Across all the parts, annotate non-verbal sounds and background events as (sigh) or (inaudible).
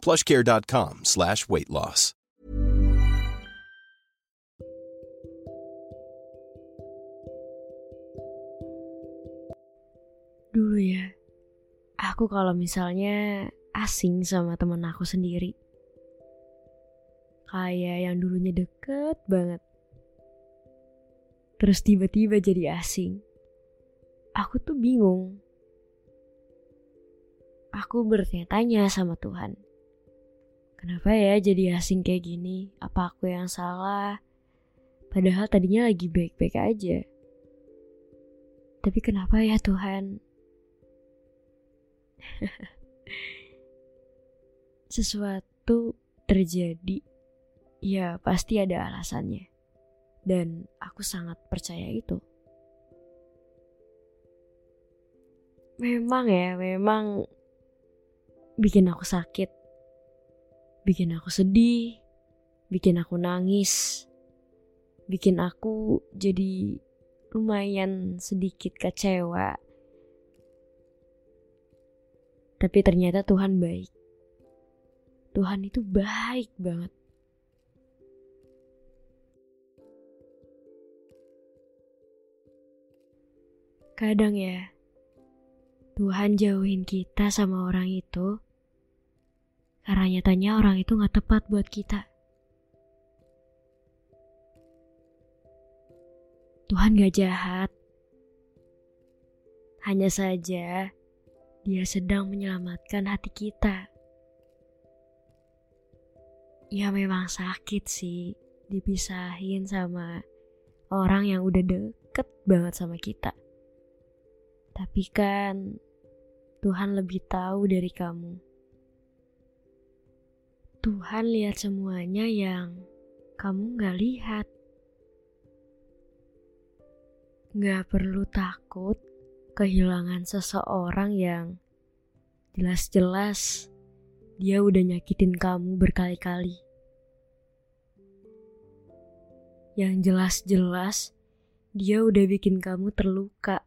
plushcare.com slash weight loss. Dulu ya, aku kalau misalnya asing sama temen aku sendiri. Kayak yang dulunya deket banget. Terus tiba-tiba jadi asing. Aku tuh bingung. Aku bertanya-tanya sama Tuhan. Kenapa ya jadi asing kayak gini? Apa aku yang salah? Padahal tadinya lagi baik-baik aja. Tapi kenapa ya Tuhan? (laughs) Sesuatu terjadi, ya pasti ada alasannya. Dan aku sangat percaya itu. Memang ya, memang bikin aku sakit. Bikin aku sedih, bikin aku nangis, bikin aku jadi lumayan sedikit kecewa tapi ternyata Tuhan baik. Tuhan itu baik banget. Kadang ya, Tuhan jauhin kita sama orang itu karena nyatanya orang itu gak tepat buat kita. Tuhan gak jahat. Hanya saja dia sedang menyelamatkan hati kita. Ya memang sakit sih dipisahin sama orang yang udah deket banget sama kita. Tapi kan Tuhan lebih tahu dari kamu. Tuhan lihat semuanya yang kamu gak lihat. Gak perlu takut kehilangan seseorang yang jelas-jelas dia udah nyakitin kamu berkali-kali. Yang jelas-jelas dia udah bikin kamu terluka.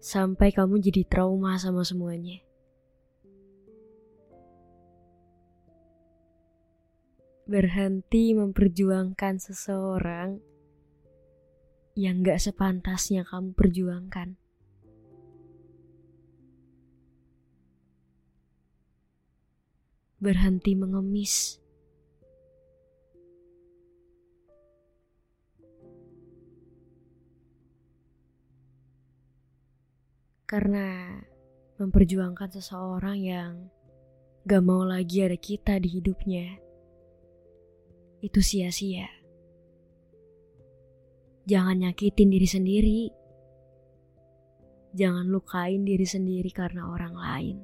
Sampai kamu jadi trauma sama semuanya. Berhenti memperjuangkan seseorang yang gak sepantasnya kamu perjuangkan. Berhenti mengemis. Karena memperjuangkan seseorang yang gak mau lagi ada kita di hidupnya, itu sia-sia. Jangan nyakitin diri sendiri. Jangan lukain diri sendiri karena orang lain.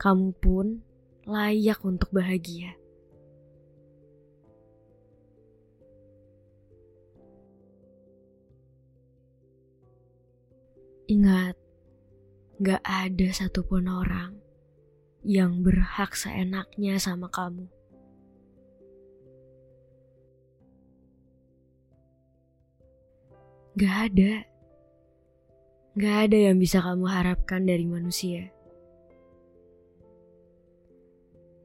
Kamu pun layak untuk bahagia. Ingat, gak ada satupun orang yang berhak seenaknya sama kamu. Gak ada. Gak ada yang bisa kamu harapkan dari manusia.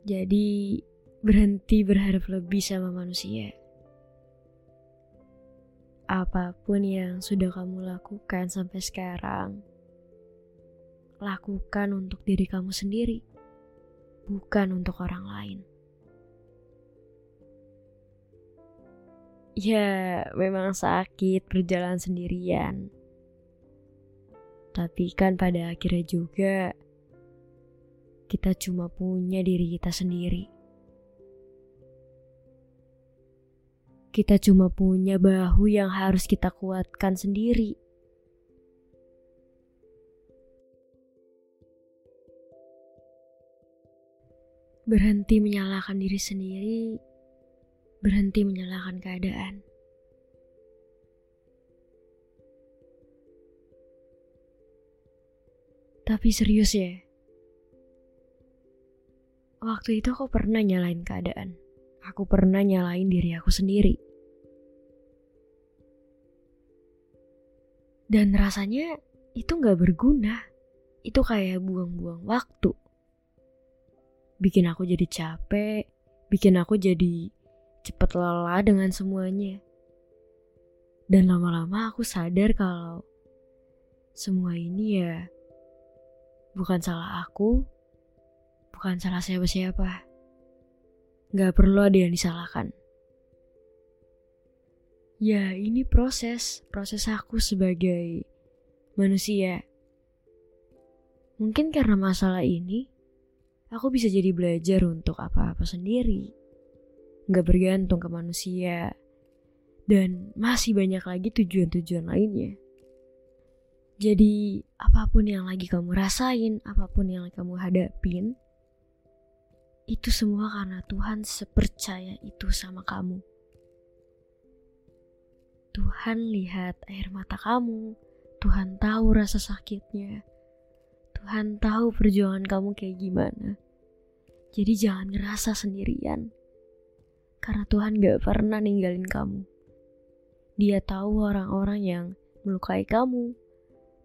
Jadi, berhenti berharap lebih sama manusia. Apa pun yang sudah kamu lakukan sampai sekarang, lakukan untuk diri kamu sendiri, bukan untuk orang lain. Ya, memang sakit berjalan sendirian. Tapi kan pada akhirnya juga kita cuma punya diri kita sendiri. Kita cuma punya bahu yang harus kita kuatkan sendiri. Berhenti menyalahkan diri sendiri, berhenti menyalahkan keadaan. Tapi serius ya, waktu itu aku pernah nyalain keadaan. Aku pernah nyalain diri aku sendiri. Dan rasanya itu gak berguna. Itu kayak buang-buang waktu. Bikin aku jadi capek, bikin aku jadi cepet lelah dengan semuanya. Dan lama-lama aku sadar kalau semua ini ya bukan salah aku, bukan salah siapa-siapa. Gak perlu ada yang disalahkan. Ya, ini proses, proses aku sebagai manusia. Mungkin karena masalah ini, aku bisa jadi belajar untuk apa-apa sendiri. Gak bergantung ke manusia. Dan masih banyak lagi tujuan-tujuan lainnya. Jadi, apa pun yang lagi kamu rasain, apa pun yang kamu hadapin, itu semua karena Tuhan sepercaya itu sama kamu. Tuhan lihat air mata kamu, Tuhan tahu rasa sakitnya, Tuhan tahu perjuangan kamu kayak gimana. Jadi jangan ngerasa sendirian, karena Tuhan gak pernah ninggalin kamu. Dia tahu orang-orang yang melukai kamu,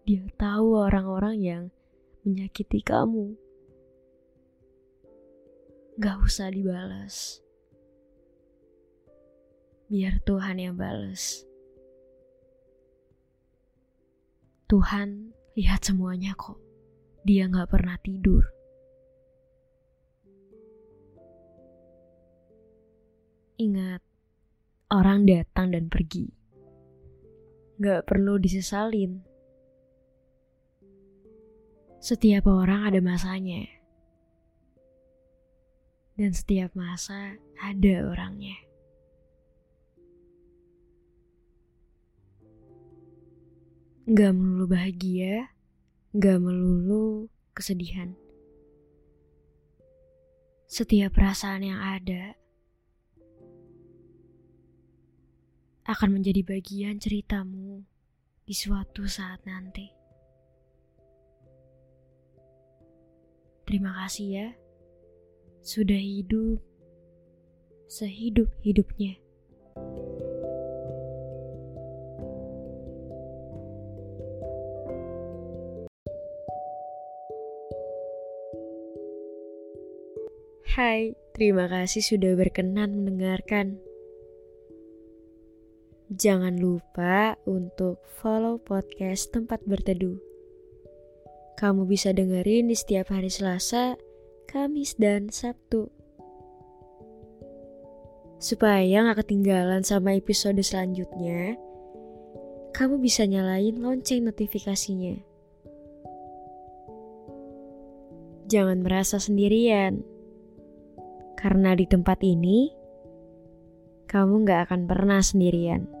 dia tahu orang-orang yang menyakiti kamu. Gak usah dibalas. Biar Tuhan yang balas. Tuhan lihat semuanya kok. Dia gak pernah tidur. Ingat, orang datang dan pergi. Gak perlu disesalin setiap orang ada masanya. Dan setiap masa ada orangnya. Gak melulu bahagia, gak melulu kesedihan. Setiap perasaan yang ada akan menjadi bagian ceritamu di suatu saat nanti. Terima kasih ya, sudah hidup sehidup-hidupnya. Hai, terima kasih sudah berkenan mendengarkan. Jangan lupa untuk follow podcast Tempat Berteduh kamu bisa dengerin di setiap hari Selasa, Kamis, dan Sabtu. Supaya gak ketinggalan sama episode selanjutnya, kamu bisa nyalain lonceng notifikasinya. Jangan merasa sendirian, karena di tempat ini, kamu gak akan pernah sendirian.